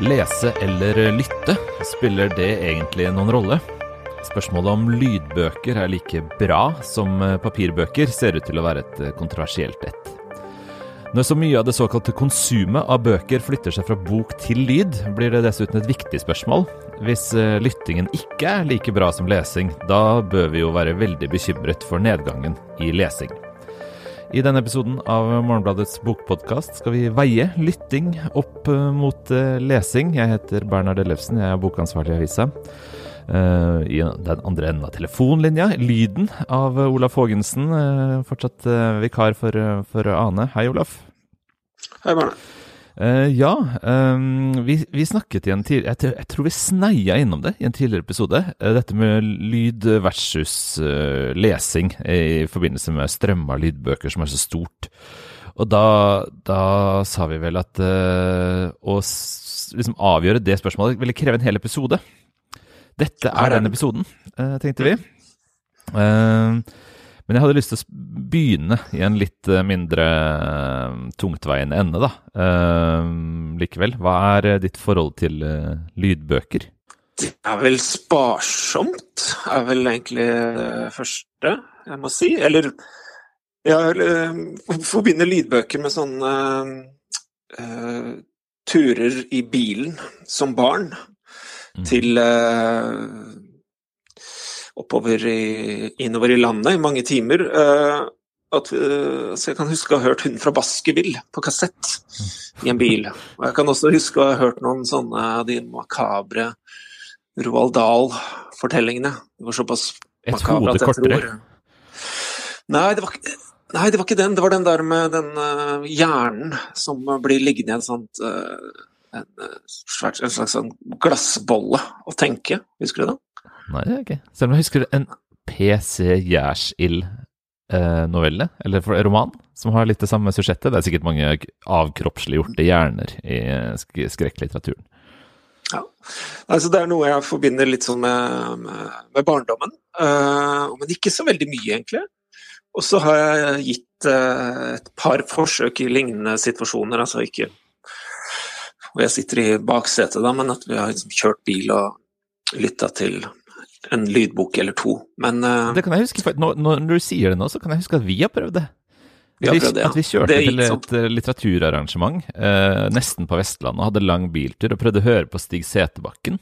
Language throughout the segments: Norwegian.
Lese eller lytte, spiller det egentlig noen rolle? Spørsmålet om lydbøker er like bra som papirbøker, ser ut til å være et kontroversielt et. Når så mye av det såkalte konsumet av bøker flytter seg fra bok til lyd, blir det dessuten et viktig spørsmål. Hvis lyttingen ikke er like bra som lesing, da bør vi jo være veldig bekymret for nedgangen i lesing. I denne episoden av Morgenbladets bokpodkast skal vi veie lytting opp mot lesing. Jeg heter Bernhard Ellefsen, jeg er bokansvarlig i avisa. I den andre enden av telefonlinja, lyden av Olaf Haagensen, fortsatt vikar for, for Ane. Hei, Olaf. Hei, Bernhard. Uh, ja, um, vi, vi, snakket i en tidligere jeg, jeg, tror vi sneia innom det i en tidligere episode. Uh, dette med lyd versus uh, lesing i forbindelse med strømma lydbøker som er så stort. Og da, da sa vi vel at å liksom avgjøre det spørsmålet ville kreve en hel episode. Dette er den episoden, tenkte vi. Men jeg hadde lyst til å begynne i en litt mindre tungtveiende ende, da. Uh, likevel, hva er ditt forhold til uh, lydbøker? Det er vel sparsomt, er vel egentlig det første jeg må si. Eller jeg uh, forbinder lydbøker med sånne turer i bilen som barn mm. til oppover i, innover i landet i mange timer. Uh, at, uh, så jeg kan huske å ha hørt 'Hun fra Baskerville' på kassett i en bil. Og jeg kan også huske å ha hørt noen sånne av de makabre Roald Dahl-fortellingene. Det var såpass makabre at jeg tror Nei det, var, nei, det var ikke den. Det var den der med den uh, hjernen som blir liggende i en, sånt, en, en, slags sånn glassbolle å tenke. Husker du det? Nei, det er ikke. Selv om jeg husker en PC Gjærsild-novelle, eh, eller roman, som har litt det samme susjettet. Det er sikkert mange avkroppsliggjorte hjerner i sk skrekklitteraturen. Ja. Altså, det er noe jeg forbinder litt sånn med, med, med barndommen. Uh, men ikke så veldig mye, egentlig. Og så har jeg gitt uh, et par forsøk i lignende situasjoner. Altså ikke hvor jeg sitter i baksetet, da, men at vi har liksom kjørt bil og lytta til en lydbok eller to, men uh, Det kan jeg huske, når, når, du sier det nå, så kan jeg huske at vi har prøvd det. Vi prøvd det, ja. At vi kjørte til et uh, litteraturarrangement uh, nesten på Vestlandet og hadde lang biltur og prøvde å høre på Stig Setebakken.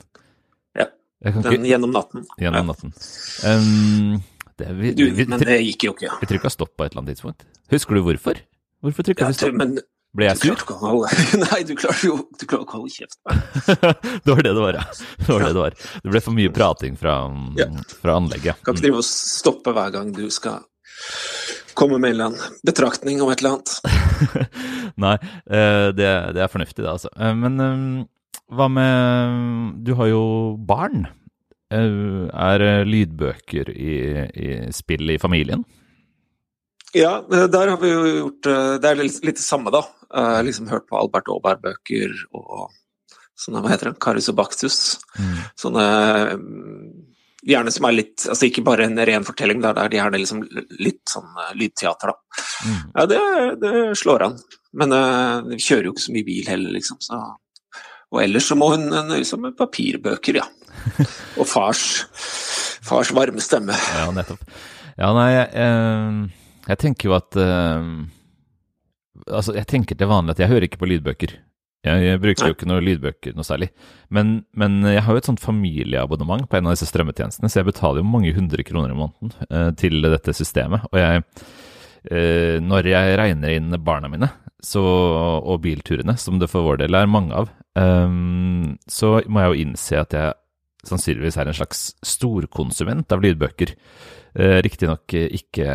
Ja, den ikke, gjennom natten. Gjennom ja. natten. Um, det, vi, du, vi, men det gikk jo ikke. Vi trykka stopp på et eller annet tidspunkt. Husker du hvorfor? Hvorfor trykka ja, vi stopp? Men ble jeg sur? Nei, du klarer jo du klarer ikke å holde kjeft. det var det det var, ja. Det var det det var. Det ble for mye prating fra, ja. fra anlegget. Kan ikke drive og stoppe hver gang du skal komme med en eller annen betraktning om et eller annet. Nei, eh, det, det, er fornuftig, det, altså. Eh, men eh, hva med Du har jo barn. Er lydbøker i, i spill i familien? Ja, der har vi jo gjort Det er litt, litt det samme, da. Uh, liksom hørt på Albert Aaberg-bøker og sånne, hva heter det, Baktus. Mm. Sånne mm, Gjerne som er litt Altså ikke bare en ren fortelling, det er gjerne liksom litt sånn uh, lydteater, da. Mm. Ja, det, det, slår an. Men uh, vi kjører jo ikke så mye bil heller, liksom. Så. Og ellers så må hun nøye seg med papirbøker, ja. og fars, fars varme stemme. Ja, nettopp. Ja, nei, jeg, jeg tenker jo at Altså, jeg tenker til vanlig at jeg hører ikke på lydbøker. Jeg, jeg bruker jo ikke noe lydbøker noe særlig. Men, men, jeg har jo et sånt familieabonnement på en av disse strømmetjenestene, så jeg betaler jo mange hundre kroner i måneden eh, til dette systemet. Og jeg, eh, når jeg regner inn barna mine så, og bilturene, som det for vår del er mange av, eh, så må jeg jo innse at jeg sannsynligvis er en slags storkonsument av lydbøker. Eh, Riktignok ikke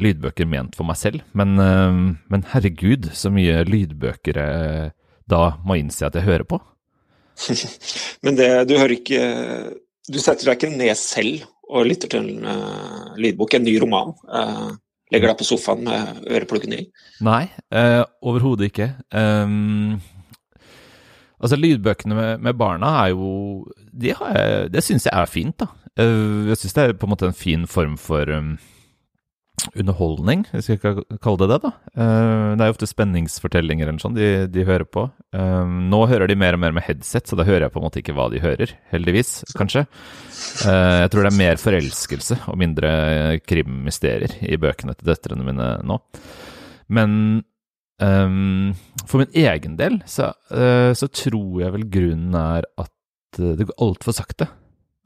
lydbøker ment for meg selv, men, eh, men herregud, så mye lydbøker jeg da må innse at jeg hører på. men det, du hører ikke Du setter deg ikke ned selv og lytter til en uh, lydbok, en ny roman? Uh, legger deg på sofaen med ørepluggene i? Nei, uh, overhodet ikke. Um, altså, lydbøkene med, med, barna er jo Det, har det syns jeg er fint, da. Jeg syns det er på en måte en fin form for um, underholdning, hvis vi skal kalle det det. da. Uh, det er jo ofte spenningsfortellinger eller sånn de, de hører på. Uh, nå hører de mer og mer med headset, så da hører jeg på en måte ikke hva de hører. Heldigvis, kanskje. Uh, jeg tror det er mer forelskelse og mindre krimmysterier i bøkene til døtrene mine nå. Men for min egen del så, så, tror jeg vel grunnen er at det går altfor sakte.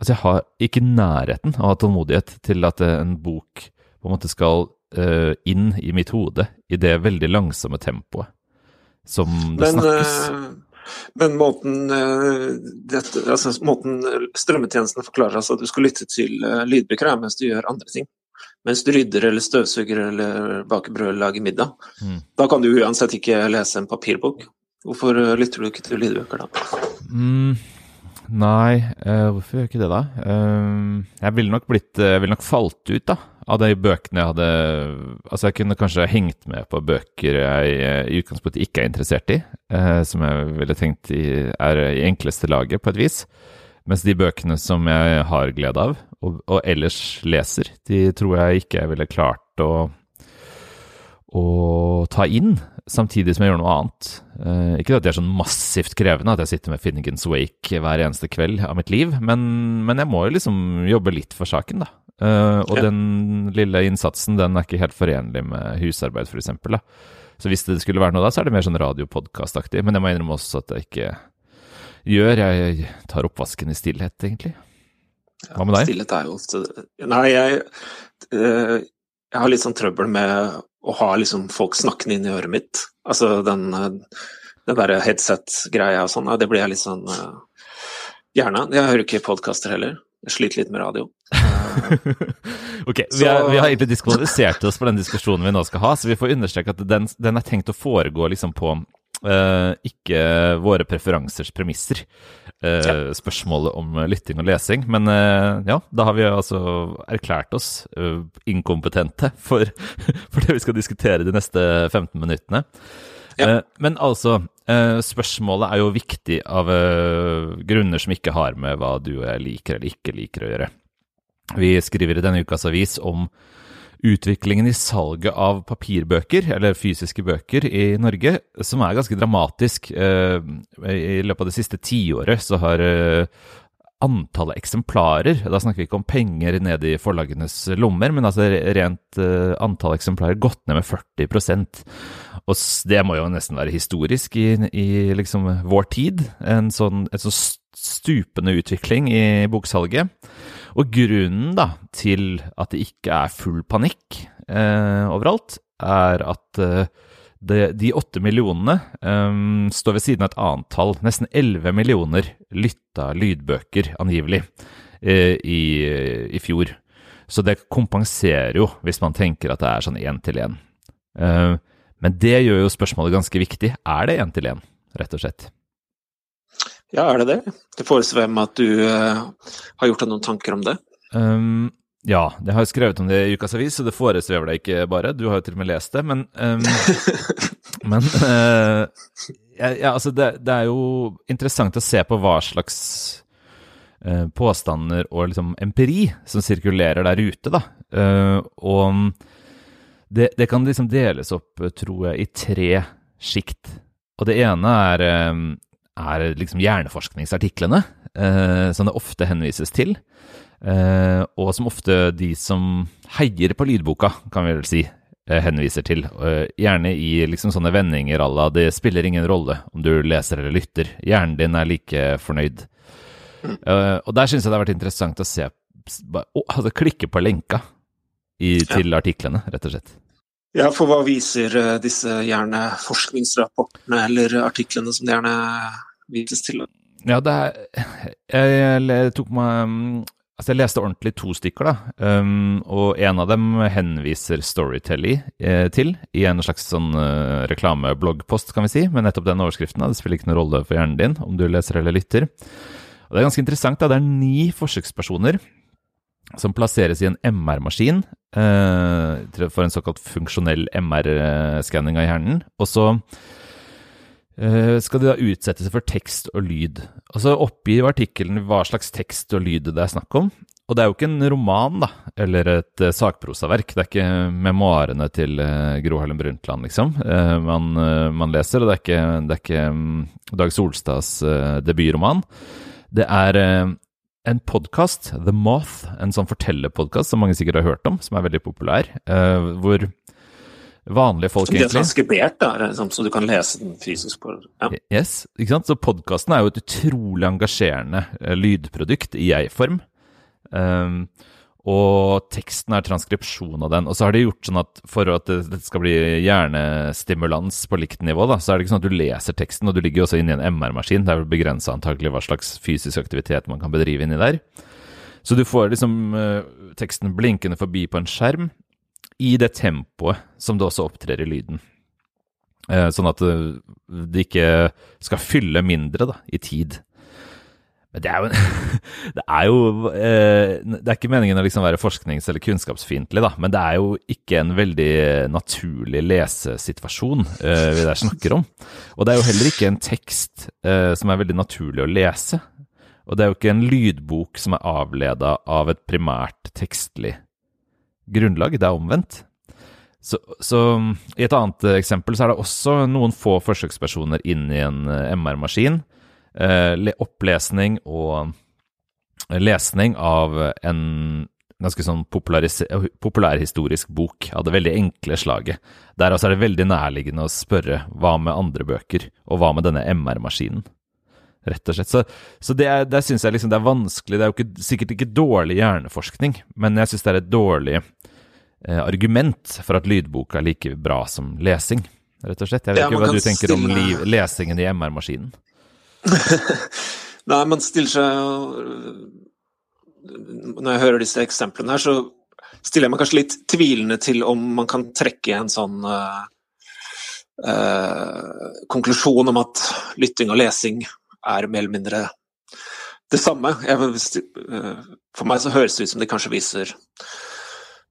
Altså, jeg har ikke nærheten av tålmodighet til at en bok på en måte skal uh, inn i mitt hode i det veldig langsomme tempoet som det men, snakkes. Uh, men måten, uh, dette, altså, måten strømmetjenesten forklarer altså at du skal lytte til lydbøker, er mens du gjør andre ting. Mens du rydder eller støvsuger eller baker brød eller lager middag. Mm. Da kan du uansett ikke lese en papirbok. Hvorfor lytter du ikke til lydbøker da? Mm. Nei, uh, hvorfor gjør jeg ikke det, da? Uh, jeg ville nok blitt uh, ville nok falt ut, da, av de bøkene jeg hadde Altså, jeg kunne kanskje hengt med på bøker jeg i utgangspunktet ikke er interessert i, som jeg ville tenkt i, er i enkleste laget, på et vis. Mens de bøkene som jeg har glede av, og, og ellers leser, de tror jeg ikke jeg ville klart å å ta inn, samtidig som jeg gjør noe annet. Eh, ikke at det er sånn massivt krevende at jeg sitter med Finnegans Wake hver eneste kveld av mitt liv, men, men jeg må jo liksom jobbe litt for saken, da. Uh, og ja. den lille innsatsen den er ikke helt forenlig med husarbeid, f.eks. Så hvis det skulle være noe da, så er det mer sånn radiopodkastaktig. Men jeg må innrømme også at jeg ikke gjør. Jeg tar oppvasken i stillhet, egentlig. Hva med deg? Stillhet er jo ofte Nei, jeg, uh, jeg har litt sånn trøbbel med å ha liksom folk snakkende inn i øret mitt. Altså den, den derre headset-greia og sånn, det blir jeg litt sånn Gjerne. Jeg hører ikke podkaster heller. Jeg sliter litt med radio. ok, vi, er, vi, har egentlig diskvalifisert oss for den diskusjonen vi nå skal ha, så vi får understreke at den, den er tenkt å foregå liksom på uh, ikke våre preferansers premisser. Uh, ja. Spørsmålet om lytting og lesing. Men uh, ja, da har vi altså erklært oss inkompetente for, for, det vi skal diskutere de neste 15 minuttene. Ja. men altså, spørsmålet er jo viktig av grunner som ikke har med hva du og jeg liker eller ikke liker å gjøre. Vi skriver i denne ukas avis om utviklingen i salget av papirbøker, eller fysiske bøker, i Norge, som er ganske dramatisk. Eh, I løpet av det siste tiåret så har eh, antallet eksemplarer, da snakker vi ikke om penger ned i forlagenes lommer, men altså rent uh, antall eksemplarer gått ned med 40% Og det må jo nesten være historisk i, i liksom vår tid. En sånn, en sånn stupende utvikling i boksalget. Og grunnen da til at det ikke er full panikk eh, overalt, er at eh, det, de åtte millionene um, står ved siden av et annet tall. Nesten elleve millioner lytta lydbøker, angivelig, eh, i, i, fjor. Så det kompenserer jo, hvis man tenker at det er sånn én til én. Eh, men det gjør jo spørsmålet ganske viktig. Er det én til én, rett og slett? Ja, er det det? Det foresvever meg at du uh, har gjort deg noen tanker om det? Um, ja, jeg har skrevet om det i Ukas Avis, så det foresvever deg ikke bare. Du har jo til og med lest det, men um, Men uh, ja, ja, altså, det, det, er jo interessant å se på hva slags uh, påstander og liksom empiri som sirkulerer der ute, da. og det, det, kan liksom deles opp, tror jeg, i tre sjikt. Og det ene er er liksom hjerneforskningsartiklene, eh, som det ofte henvises til. Eh, og som ofte de som heier på lydboka, kan vi vel si, eh, henviser til. Eh, gjerne i liksom sånne vendinger à la 'det spiller ingen rolle om du leser eller lytter'. Hjernen din er like fornøyd. Eh, og der syns jeg det har vært interessant å se Altså klikke på lenka i, til artiklene, rett og slett. Ja, for hva viser uh, disse gjerne forskningsrapportene eller artiklene som de gjerne vises til? Ja, det er Jeg, jeg tok meg mm, Altså, jeg leste ordentlig to stykker, da. Um, og en av dem henviser Storytelly eh, til i en slags sånn uh, reklamebloggpost, kan vi si, med nettopp den overskriften. Da. Det spiller ikke noen rolle for hjernen din om du leser eller lytter. Og det er ganske interessant. da, Det er ni forsøkspersoner som plasseres i en MR-maskin eh, for en såkalt funksjonell MR-skanning av hjernen. Og så skal de da utsette seg for tekst og lyd. Og så oppgir artikkelen hva slags tekst og lyd det er snakk om. og det er jo ikke en roman, da, eller et uh, sakprosaverk. Det er ikke memoarene til uh, Gro Harlem Brundtland, liksom. Man, man, leser, og det er ikke, det er ikke um, Dag Solstads debutroman. Det er en podkast, The Moth, en sånn fortellerpodkast som mange sikkert har hørt om, som er veldig populær, hvor vanlige folk, egentlig. Det er transkribert, da, liksom, så du kan lese den fysisk på ja. Yes, ikke sant. Så podkasten er jo et utrolig engasjerende lydprodukt i jeg-form. Um, og teksten er transkripsjon av den. Og så har de gjort sånn at for at det, skal bli hjernestimulans på likt nivå, da, så er det ikke sånn at du leser teksten, og du ligger også inni en MR-maskin. Det er vel begrensa antakelig hva slags fysisk aktivitet man kan bedrive inni der. Så du får liksom uh, teksten blinkende forbi på en skjerm i det tempoet som det også opptrer i lyden. Uh, sånn at uh, det ikke skal fylle mindre da, i tid. Men det er jo, det er, jo eh, det er ikke meningen å liksom være forsknings- eller kunnskapsfiendtlig, men det er jo ikke en veldig naturlig lesesituasjon eh, vi der snakker om. Og det er jo heller ikke en tekst eh, som er veldig naturlig å lese. Og det er jo ikke en lydbok som er avleda av et primært tekstlig grunnlag, det er omvendt. Så, så, I et annet eksempel så er det også noen få forsøkspersoner inn i en MR-maskin eh, opplesning og lesning av en ganske sånn populærhistorisk bok av det veldig enkle slaget. Der altså er det veldig nærliggende å spørre hva med andre bøker, og hva med denne MR-maskinen? Rett og slett. Så, så det, er, det syns jeg liksom det er vanskelig. Det er jo ikke, sikkert ikke dårlig hjerneforskning, men jeg syns det er et dårlig eh, argument for at lydbok er like bra som lesing, rett og slett. Jeg vet ja, ikke hva du tenker stille... om lesingen i MR-maskinen? Nei, man stiller seg Når jeg hører disse eksemplene her, så stiller jeg meg kanskje litt tvilende til om man kan trekke en sånn uh, uh, konklusjon om at lytting og lesing er mer eller mindre det samme. Jeg, for meg så høres det ut som de kanskje viser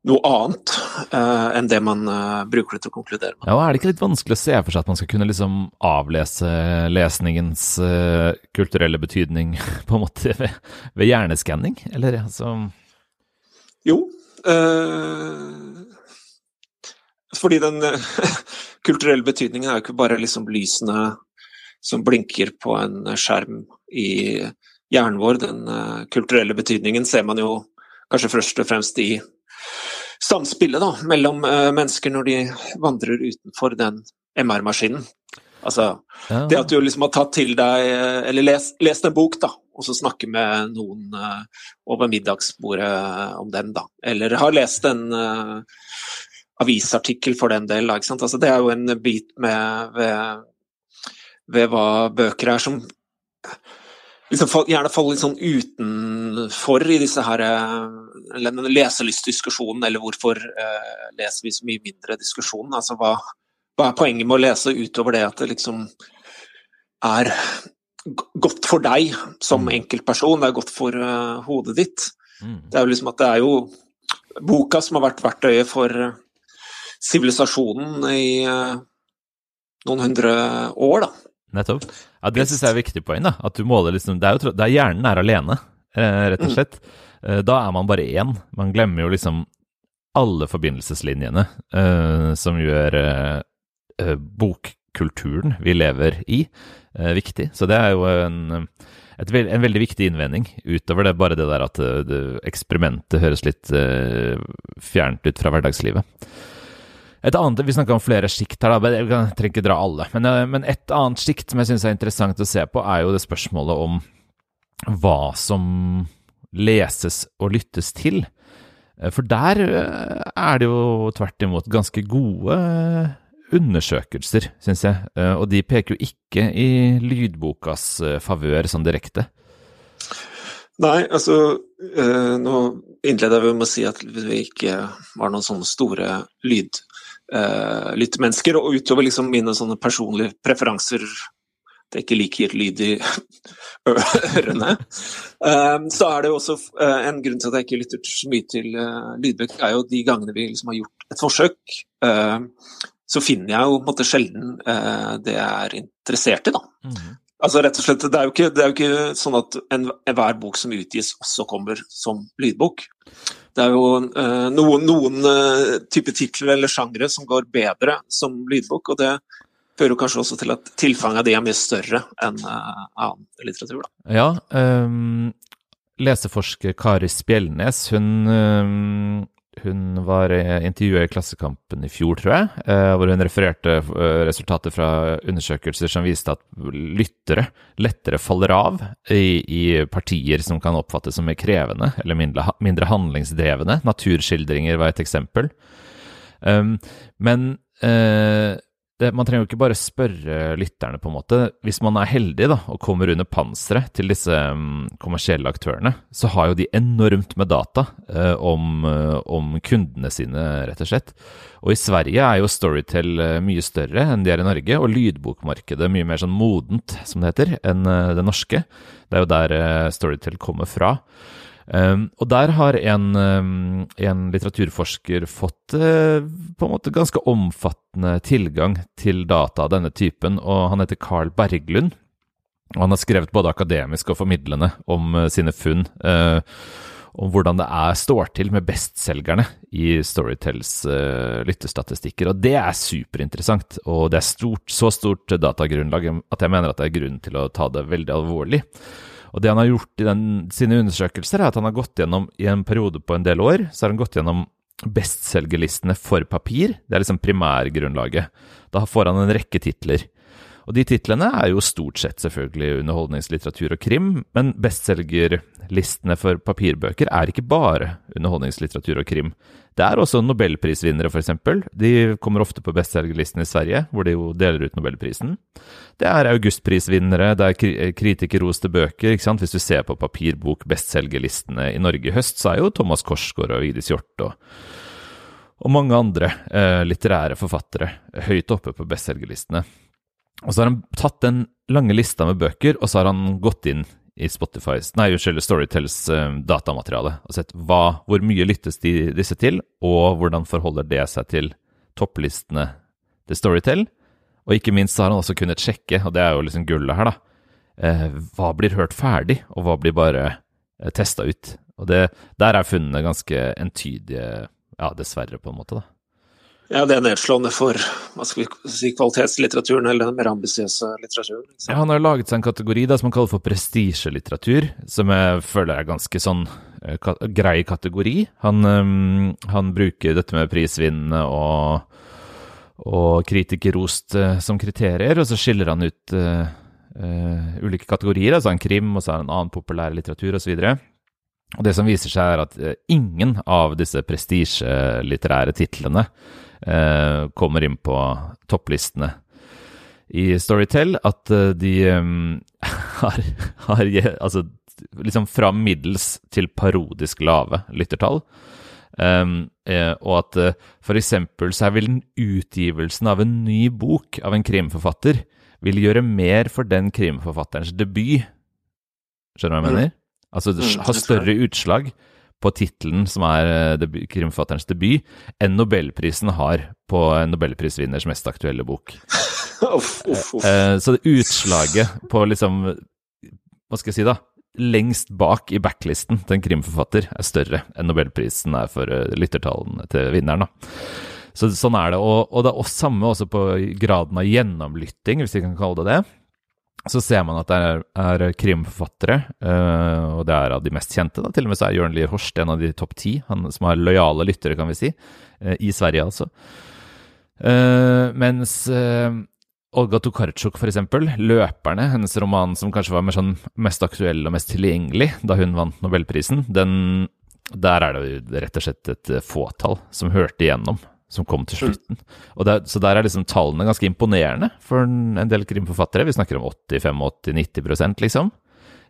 noe annet uh, enn det man uh, bruker det til å konkludere med. Ja, og Er det ikke litt vanskelig å se for seg at man skal kunne liksom avlese lesningens uh, kulturelle betydning på en måte ved, ved hjerneskanning, eller altså Jo. fordi den kulturelle betydningen er jo ikke bare liksom lysene som blinker på en skjerm i hjernen vår. Den kulturelle betydningen ser man jo kanskje først og fremst i samspillet da, mellom uh, mennesker når de vandrer utenfor den MR-maskinen. Altså, ja. Det at du liksom har tatt til deg, eh, eller lest, lest en bok, da, og så snakke med noen uh, over middagsbordet om den, da. Eller har lest en uh, avisartikkel for den del. Da, altså, det er jo en bit med ved, ved hva bøker er som liksom gjerne faller litt sånn utenfor i disse her eller leselystdiskusjonen, eller hvorfor eh, leser vi så mye mindre diskusjonen? Altså, hva, hva, er poenget med å lese utover det at det liksom er godt for deg som mm. enkeltperson, det er godt for uh, hodet ditt. Mm. Det er jo liksom at det er jo boka som har vært verktøyet for sivilisasjonen uh, i uh, noen hundre år, da. Nettopp. Ja, Det syns jeg er et viktig poeng. da, at du måler liksom, Det er jo det er hjernen er alene, eh, rett og mm. slett. Mm. Da er man bare én. Man glemmer jo liksom alle forbindelseslinjene eh, som gjør eh, eh, bokkulturen vi lever i, eh, viktig. Så det er jo en, et, en veldig viktig innvending, utover det bare det der at det, eksperimentet høres litt fjernt ut fra hverdagslivet. Et annet, Vi snakka om flere sjikt her, da, jeg trenger ikke dra alle. Men, eh, men et annet sjikt som jeg syns er interessant å se på, er jo det spørsmålet om hva som leses og lyttes til. Eh, for der eh, er det jo tvert imot ganske gode undersøkelser, syns jeg. Og de peker jo ikke i lydbokas favør sånn direkte. Nei, altså Nå innleder vi med å si at vi ikke var noen sånne store lyd lyttemennesker, og utover liksom mine sånne personlige preferanser det er ikke liker lyd i ørene. Um, så er det jo også uh, en grunn til at jeg ikke lytter så mye til uh, lydbøker, er jo de gangene vi liksom har gjort et forsøk, uh, så finner jeg jo på en måte sjelden det jeg er interessert i, da. Mm. Altså rett og slett, Det er jo ikke, er jo ikke sånn at enhver bok som utgis, også kommer som lydbok. Det er jo noen, noen type titler eller sjangre som går bedre som lydbok, og det fører kanskje også til at tilfanget av de er mye større enn uh, annen litteratur. Da. Ja, um, leseforsker Kari Spjeldnes, hun um, hun var intervjua i Klassekampen i fjor, tror jeg, eh, hvor hun refererte resultatet fra undersøkelser som viste at lyttere lettere faller av i, i partier som kan oppfattes som mer krevende eller mindre, mindre handlingsdrevne. Naturskildringer var et eksempel. Um, men uh, det, man trenger jo ikke bare spørre lytterne, på en måte. Hvis man er heldig da, og kommer under panseret til disse um, kommersielle aktørene, så har jo de enormt med data uh, om, uh, om, kundene sine, rett og slett. Og i Sverige er jo Storytel uh, mye større enn de er i Norge, og lydbokmarkedet mye mer sånn modent, som det heter, enn det norske. Det er jo der Storytel kommer fra. Um, og der har en, um, en litteraturforsker fått uh, på en måte ganske omfattende tilgang til data av denne typen, og han heter Carl Berglund. Og han har skrevet både akademisk og formidlende om uh, sine funn. Uh, om hvordan det er, står til med bestselgerne i Storytels lyttestatistikker. Og det er superinteressant, og det er stort, så stort datagrunnlag at jeg mener at det er grunn til å ta det veldig alvorlig. Og det han har gjort i den, sine undersøkelser, er at han har gått gjennom i en periode på en del år, så har han gått gjennom bestselgerlistene for papir. Det er liksom primærgrunnlaget. Da får han en rekke titler. Og de titlene er jo stort sett selvfølgelig underholdningslitteratur og krim, men bestselgerlistene for papirbøker er ikke bare underholdningslitteratur og krim. Det er også nobelprisvinnere, f.eks. De kommer ofte på bestselgerlisten i Sverige, hvor de jo deler ut nobelprisen. Det er augustprisvinnere, det er kritikerroste bøker. ikke sant? Hvis du ser på papirbok-bestselgerlistene i Norge i høst, så er jo Thomas Korsgaard og Vigdis Hjorth og, og mange andre eh, litterære forfattere høyt oppe på bestselgerlistene. Og så har han tatt den lange lista med bøker, og så har han gått inn i Spotifys, nei, unnskyld, Storytels uh, datamateriale og sett hva, hvor mye lyttes de, disse til, og hvordan forholder det seg til topplistene til Storytel. Og ikke minst så har han også kunnet sjekke, og det er jo liksom gullet her, da, eh, hva blir hørt ferdig, og hva blir bare eh, testa ut. Og det, der er funnene ganske entydige, ja, dessverre, på en måte, da. Ja, det er nedslående for hva skal vi si, kvalitetslitteraturen, eller den mer ambisiøse litteraturen. Liksom. Ja, han har laget seg en kategori da, som han kaller for prestisjelitteratur, som jeg føler er ganske sånn uh, grei kategori. Han, um, han, bruker dette med prisvinnende og, og kritikerrost uh, som kriterier, og så skiller han ut uh, ulike kategorier, altså en krim, og så er det en annen populær litteratur osv. Og det som viser seg, er at ingen av disse prestisjelitterære titlene kommer inn på topplistene i Storytel, at eh, de um, har, har, altså liksom fra middels til parodisk lave lyttertall. Um, eh, og at for eksempel så er vel utgivelsen av en ny bok av en krimforfatter vil gjøre mer for den krimforfatterens debut. Skjønner du hva jeg mm. mener? Altså har ha større utslag på tittelen som er eh, krimforfatterens debut, enn nobelprisen har på en nobelprisvinners mest aktuelle bok. uff, uff, uff. Eh, så det utslaget på liksom Hva skal jeg si, da? Lengst bak i backlisten til en krimforfatter er større enn nobelprisen er for eh, lyttertallene til vinneren. da. Så Sånn er det. Og, og det er også samme også på graden av gjennomlytting, hvis vi kan kalle det det så ser man at det er, er krimforfattere, uh, og det er av de mest kjente. Da. Til og med så er Jørn Lier Horst en av de topp ti, han som har lojale lyttere, kan vi si, uh, i Sverige altså. Uh, mens Olga Tokarczuk, for eksempel, 'Løperne', hennes roman som kanskje var sånn mest aktuell og mest tilgjengelig da hun vant nobelprisen, den, der er det rett og slett et fåtall som hørte igjennom som kom til slutten. Der, så der er liksom tallene ganske imponerende for en, del krimforfattere. Vi snakker om 85-80-90 liksom,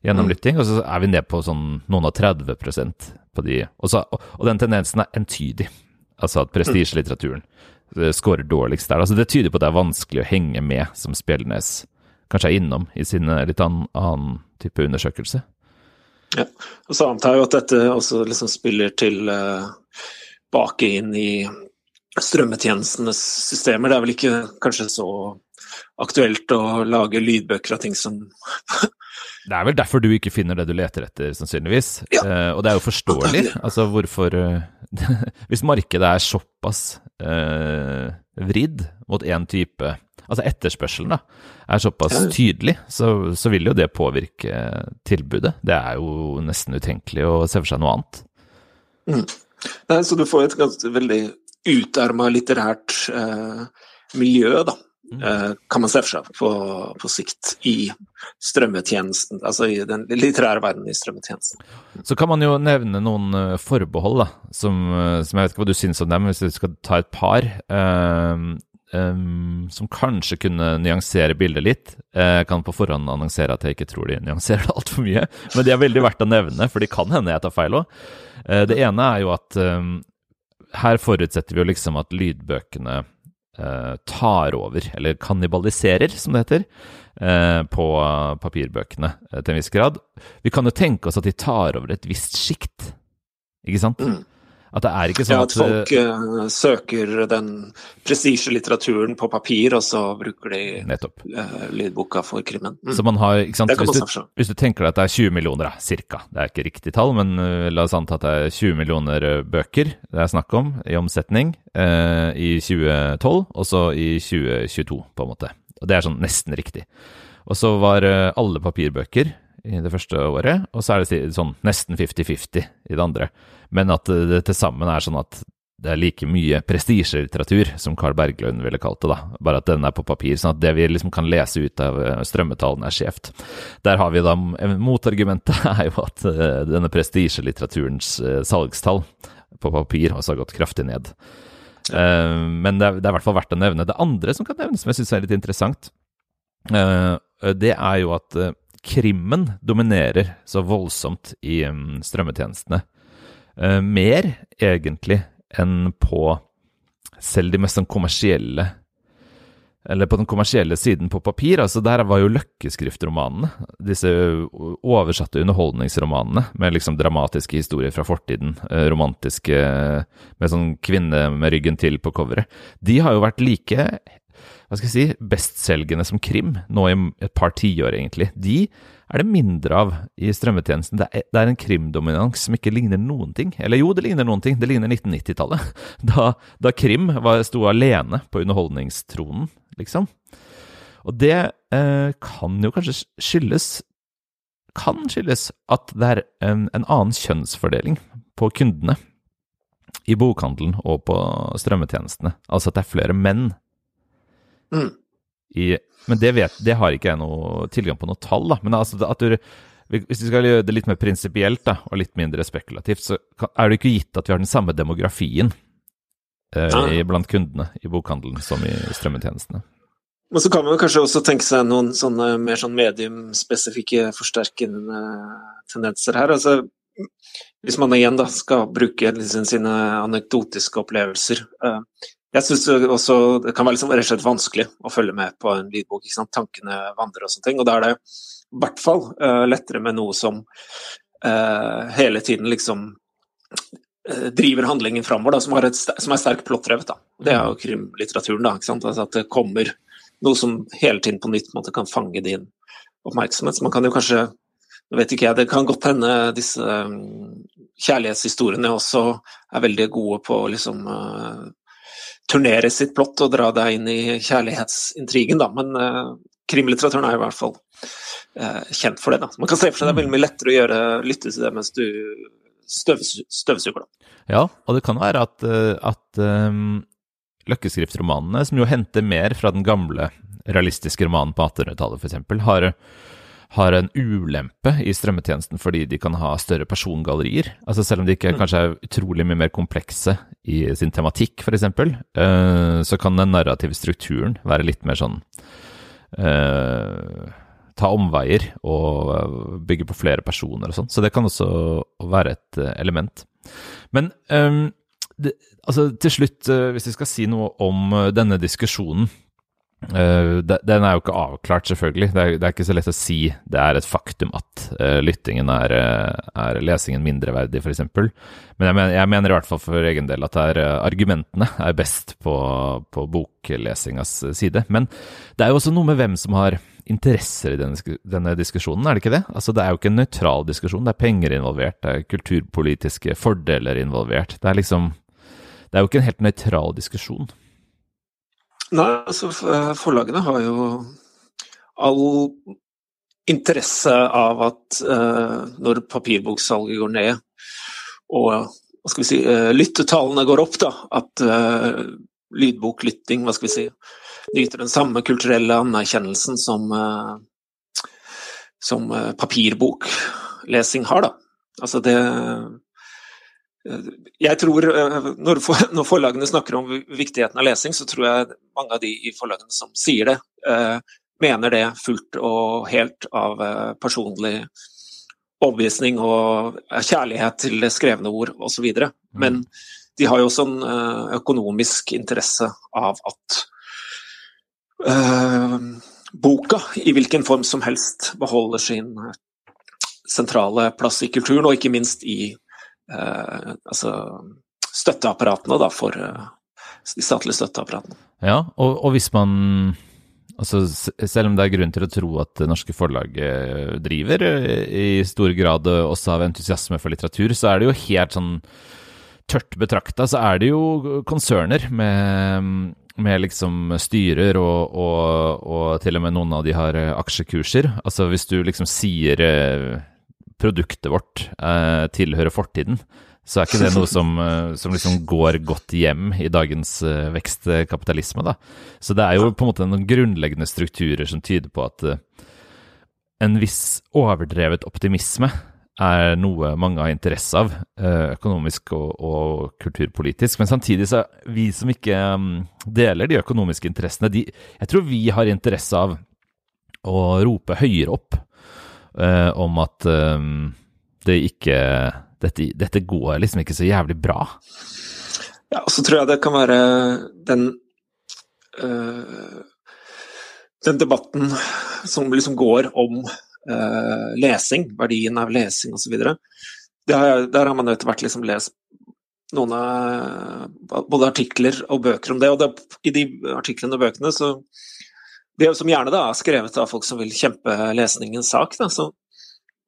gjennomlytting. Mm. Og så er vi ned på sånn noen og 30% på de. Og, så, og, den tendensen er entydig. Altså at prestisjelitteraturen mm. scorer dårligst der. Altså det tyder på at det er vanskelig å henge med, som Spjeldnes kanskje er innom i sin litt annen, annen type undersøkelse. Ja, og så antar jeg at dette også liksom spiller til uh, bake inn i strømmetjenestenes systemer. Det er vel ikke kanskje så aktuelt å lage lydbøker av ting som Det er vel derfor du ikke finner det du leter etter, sannsynligvis. Ja. Eh, og det er jo forståelig. Altså hvorfor eh, Hvis markedet er såpass eh, vridd mot én type Altså etterspørselen da, er såpass tydelig, så, så vil jo det påvirke tilbudet. Det er jo nesten utenkelig å se for seg noe annet. Nei, Så du får et ganske veldig utarma litterært eh, miljø, da. Eh, kan man se for seg på, på sikt i strømmetjenesten, altså i den litterære verdenen i strømmetjenesten. Så kan man jo nevne noen eh, forbehold, da, som, som jeg vet ikke hva du syns om dem, hvis du skal ta et par. Um, som kanskje kunne nyansere bildet litt. Jeg kan på forhånd annonsere at jeg ikke tror de nyanserer det altfor mye, men de er veldig verdt å nevne, for de kan hende jeg tar feil òg. Det ene er jo at her forutsetter vi jo liksom at lydbøkene eh, tar over, eller kannibaliserer, som det heter, eh, på papirbøkene eh, til en viss grad. Vi kan jo tenke oss at de tar over et visst sjikt, ikke sant? Mm. At det er ikke sånn Ja, at folk uh, søker den prestisjelitteraturen på papir, og så bruker de Nettopp. Uh, lydboka for krimmen. Mm. Så man har, ikke sant, hvis du, hvis du tenker deg at det er 20 millioner, da, cirka, det er ikke riktig tall, men uh, la oss anta at det er 20 millioner bøker det er snakk om i omsetning i 2012, og så i 2022, på en måte. Og det er sånn nesten riktig. Og så var alle papirbøker i det første året, og så er det sånn nesten 50-50 i det andre. Men at uh, det til sammen er sånn at det er like mye prestisjelitteratur, som Carl Berglund ville kalt det, da. Bare at den er på papir, sånn at det vi liksom kan lese ut av eh, strømmetallene er skjevt. Der har vi da Motargumentet er jo at eh, denne prestisjelitteraturens eh, salgstall på papir også har gått kraftig ned. Eh, Men det er, det er i hvert fall verdt å nevne. Det andre som kan nevnes, som jeg syns er litt interessant, eh, det er jo at eh, krimmen dominerer så voldsomt i mm, strømmetjenestene. Eh, mer, egentlig, enn på selv de mest sånn kommersielle Eller på den kommersielle siden på papir. altså Der var jo løkkeskriftromanene. Disse oversatte underholdningsromanene med liksom dramatiske historier fra fortiden. eh, Romantiske med sånn kvinne med ryggen til på coveret. De har jo vært like hva skal jeg si, bestselgende som krim nå i et par tiår, egentlig. De er det mindre av i strømmetjenesten. Det er, det er en krimdominans som ikke ligner noen ting. Eller jo, det ligner noen ting. Det ligner 1990-tallet. Da, da krim var, sto alene på underholdningstronen, liksom. Og det eh, kan jo kanskje skyldes Kan skyldes at det er en, en annen kjønnsfordeling på kundene i bokhandelen og på strømmetjenestene. Altså at det er flere menn Mm. i Men det, vet, det har ikke jeg noe tilgang på noe tall, da. Men altså du Hvis vi skal gjøre det litt mer prinsipielt og litt mindre spekulativt, så kan- er det ikke gitt at vi har den samme demografien eh, Ah. i- blant kundene i bokhandelen som i strømmetjenestene. Men så kan man kanskje også tenke seg noen sånne mer sånn mediumspesifikke forsterkende tendenser her. Altså, hvis man igjen da skal bruke liksom sine anekdotiske opplevelser. Jeg syns også det kan være liksom rett og slett vanskelig å følge med på en lydbok. ikke sant? Tankene vandrer og sånne ting. Og da er det i hvert fall uh, lettere med noe som uh, hele tiden liksom uh, driver handlingen framover, da, som, et, som er sterkt plottdrevet. Det er jo krimlitteraturen, da. ikke sant? Altså at det kommer noe som hele tiden på nytt måte, kan fange din oppmerksomhet. Så man kan jo kanskje nå vet ikke jeg, Det kan godt hende disse um, kjærlighetshistoriene også er veldig gode på å liksom turnere sitt plott og dra deg inn i kjærlighetsintrigen, da. Men uh, krimlitteraturen er i hvert fall uh, kjent for det. da. Man kan se for seg det er veldig mye lettere å gjøre, lytte til det mens du støvsu støvsuger. da. Ja, og det kan være at, eh, at um, løkkeskriftromanene, som jo henter mer fra den gamle realistiske romanen på 1800-tallet f.eks., har, har en ulempe i strømmetjenesten fordi de kan ha større persongallerier. Altså Selv om de ikke kanskje er utrolig mye mer komplekse i sin tematikk, f.eks., uh, så kan den narrative strukturen være litt mer sånn uh, ta omveier og eh, bygge på flere personer og sånn. Så det kan også være et eh, element. Men um, det, altså, til slutt, eh, hvis vi skal si noe om eh, denne diskusjonen Uh, den er jo ikke avklart, selvfølgelig. Det er, det er, ikke så lett å si det er et faktum at uh, lyttingen er, uh, er, lesingen mindreverdig, f.eks. Men jeg mener, jeg mener, i hvert fall for egen del at er, argumentene er best på, på boklesingas side. Men det er jo også noe med hvem som har interesser i denne, denne, diskusjonen, er det ikke det? Altså, det er jo ikke en nøytral diskusjon. Det er penger involvert, det er kulturpolitiske fordeler involvert. Det er liksom Det er jo ikke en helt nøytral diskusjon. Nei, altså forlagene har jo all interesse av at uh, når papirboksalget går ned og hva skal vi si, uh, lyttetallene går opp, da, at uh, lydboklytting hva skal vi si, nyter den samme kulturelle anerkjennelsen som, som papirboklesing har. Da. Altså det jeg tror, eh, når, forlagene snakker om viktigheten av lesing, så tror jeg mange av de i forlagene som sier det, eh, mener det fullt og helt av eh, personlig overbevisning og kjærlighet til skrevne ord osv. Mm. Men de har jo også en økonomisk interesse av at boka, i hvilken form som helst, beholder sin sentrale plass i kulturen, og ikke minst i Eh, altså støtteapparatene da, for eh, de statlige støtteapparatene. Ja, og, og, hvis man altså Selv om det er grunn til å tro at norske forlag eh, driver i stor grad også av entusiasme for litteratur, så er det jo helt sånn tørt betrakta, så er det jo konserner med med liksom styrer, og, og, og, til og med noen av de har aksjekurser. Altså hvis du liksom sier produktet vårt eh, tilhører fortiden, så er ikke det noe som, eh, som liksom går godt hjem i dagens uh, vekstkapitalisme. Da. Så det er jo på en måte noen grunnleggende strukturer som tyder på at uh, en viss overdrevet optimisme er noe mange har interesse av, økonomisk og, og, kulturpolitisk. Men samtidig så er vi som ikke deler de økonomiske interessene, de, jeg tror vi har interesse av å rope høyere opp uh, om at um, det ikke dette, dette, går liksom ikke så jævlig bra. Ja, og så tror jeg det kan være den uh, Den debatten som liksom går om uh, lesing, verdien av lesing osv. Der har man etter hvert liksom lest noen av både artikler og bøker om det. Og det, i de artiklene og bøkene så det som gjerne da er skrevet av folk som vil kjempe lesningens sak, da, så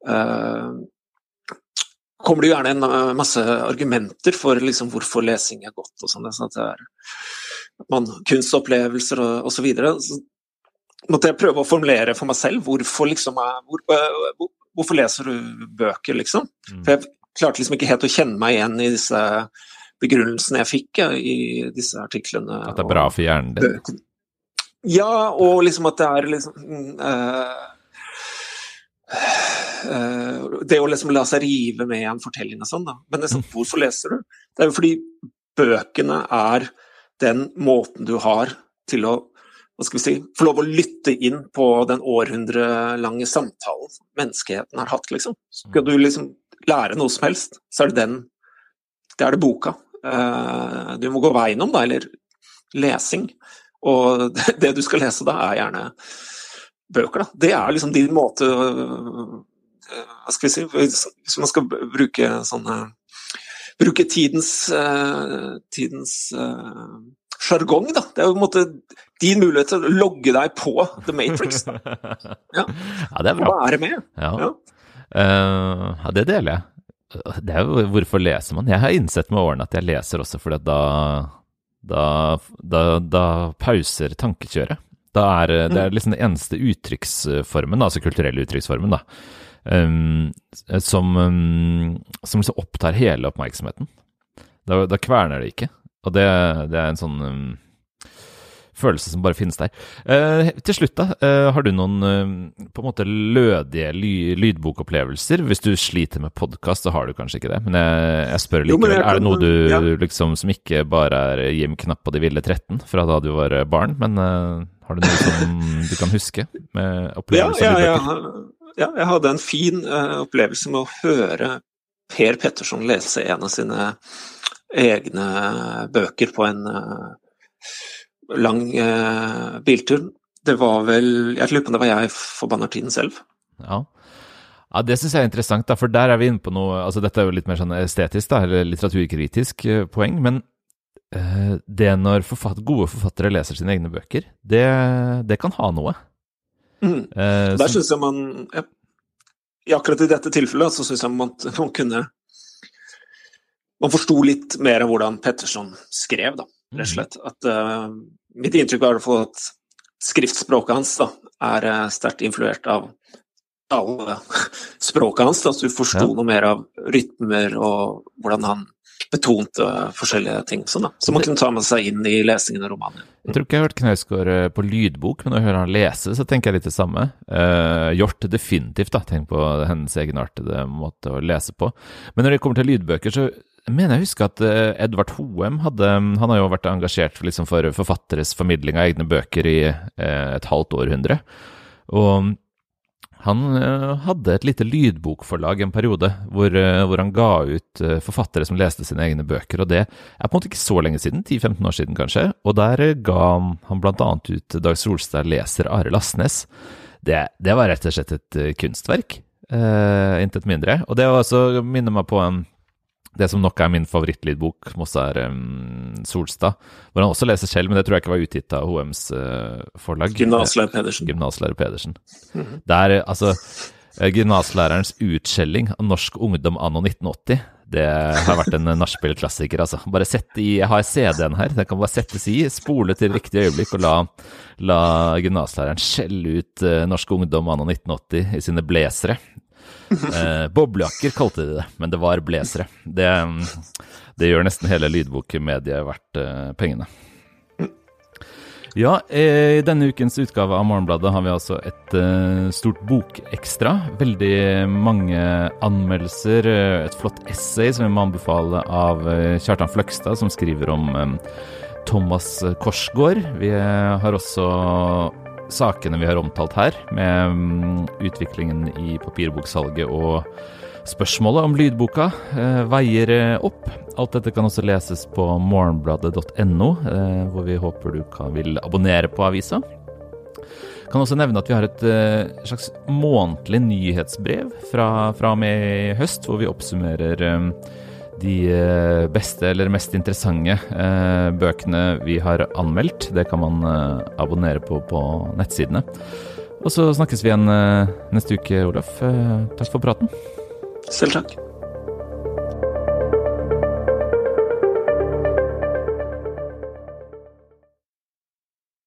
uh, kommer det gjerne en eh, masse argumenter for liksom, hvorfor lesing er godt. og sånn, sånn at det er man, Kunstopplevelser og osv. Så, videre. så måtte jeg prøve å formulere for meg selv hvorfor, liksom, hvor, hvor, hvorfor leser du bøker, liksom. Mm. For jeg klarte liksom ikke helt å kjenne meg igjen i disse begrunnelsene jeg fikk i disse artiklene. At det er bra for hjernen din? Ja, og liksom at det er liksom uh, uh, Det å liksom la seg rive med en fortelling og sånn, da. Men liksom, hvorfor leser du? Det er jo fordi bøkene er den måten du har til å hva skal vi si, få lov å lytte inn på den århundrelange samtalen menneskeheten har hatt, liksom. Skal du liksom lære noe som helst, så er det den Det er det boka. Uh, du må gå veien om, da, eller lesing. Og det du skal lese da, er gjerne bøker, da. Det er liksom din måte Hva skal vi si Hvis man skal bruke sånne Bruke tidens, uh, tidens sjargong, da. Det er jo på en måte din mulighet til å logge deg på The Matrix. Da. Ja. ja, det er bra. Og være med. Ja. Ja. Uh, ja, det deler jeg. Det er jo hvorfor leser man? Jeg har innsett med årene at jeg leser også fordi da da, da, da pauser tankekjøret. Da er, det er liksom den eneste uttrykksformen, altså kulturelle uttrykksformen, da, um, som, um, som liksom opptar hele oppmerksomheten. Da, da, kverner det ikke. Og det, det er en sånn um, følelse som bare finnes der. Eh, til slutt, da. Eh, har du noen eh, på en måte lødige ly lydbokopplevelser? Hvis du sliter med podkast, så har du kanskje ikke det. Men jeg, jeg spør likevel. Jo, jeg er det noe du ja. liksom som ikke bare er Jim Knapp og de ville 13 fra da du var barn, men har du noe som du kan huske med opplevelser ja, ja, ja, ja, jeg hadde en fin opplevelse med å høre Per Petterson lese en av sine egne bøker på en lang eh, biltur. Det var vel Jeg lurer på om det var jeg forbanna tiden selv. Ja. Ja, Det syns jeg er interessant, da, for der er vi inne på noe altså Dette er jo litt mer sånn estetisk, da, eller litteraturkritisk eh, poeng. Men eh, det når forfatt, gode forfattere leser sine egne bøker, det, det kan ha noe. Mm. Eh, Der syns jeg man ja, i Akkurat i dette tilfellet så syns jeg man, man kunne Man forsto litt mer av hvordan Petterson skrev, da, rett og mm. slett. At, uh, mitt inntrykk er at skriftspråket hans da, er uh, sterkt influert av alle språket hans. Da, så du forsto ja. noe mer av rytmer og hvordan han betonte forskjellige ting. Sånn, da. Så man kunne ta med seg inn i lesingen av romanen. Jeg tror ikke jeg har hørt Knausgård eh, på lydbok, men når jeg hører han lese, så tenker jeg litt det samme. Uh, Hjort definitivt, da. Tenk på hennes egenartede måte å lese på. Men når det kommer til lydbøker, så mener jeg husker at uh, Edvard Hoem hadde Han har jo vært engasjert liksom, for forfatteres formidling av egne bøker i uh, et halvt århundre. Og han eh, hadde et lite lydbokforlag en periode, hvor, eh, hvor, han ga ut eh, forfattere som leste sine egne bøker. og Det er på en måte ikke så lenge siden, 10-15 år siden kanskje. Og der ga han bl.a. ut Dag Solstad leser Are Lastnes. Det, det, var rett og slett et kunstverk, eh, intet mindre. Og det også minner meg på en det som nok er min favorittlydbok, Mossa er um, Solstad, hvor han også leser selv, men det tror jeg ikke var utgitt av HMs uh, forlag. Gymnaslærer Pedersen. Gymnaslærer Pedersen. Mm -hmm. Der, altså, eh, Gymnaslærerens utskjelling av norsk ungdom anno 1980, det har vært en nachspiel-klassiker, altså. Bare sett i, Jeg har CD-en her, den kan bare settes i, spole til riktig øyeblikk og la, la gymnaslæreren skjelle ut uh, norsk ungdom anno 1980 i sine blazere. Eh, boblejakker kalte de det, men det var blazere. Det, det, gjør nesten hele lydbokmediet verdt eh, pengene. Ja, eh, i denne ukens utgave av Morgenbladet har vi altså et uh, stort bokekstra. Veldig mange anmeldelser, eh, et flott essay som vi må anbefale av Kjartan Fløgstad, som skriver om Thomas Korsgaard. Vi har også sakene vi har omtalt her, med mm, utviklingen i papirboksalget og spørsmålet om lydboka, eh, veier eh, opp. Alt dette kan også leses på morgenbladet.no, eh, hvor vi håper du kan, vil abonnere på avisa. Kan også nevne at vi har et slags månedlig nyhetsbrev fra, fra og med i høst, hvor vi oppsummerer de eh, beste eller mest interessante eh, bøkene vi har anmeldt. Det kan man eh, abonnere på på nettsidene. Og så snakkes vi igjen neste uke, Olaf. Takk for praten. Selv takk.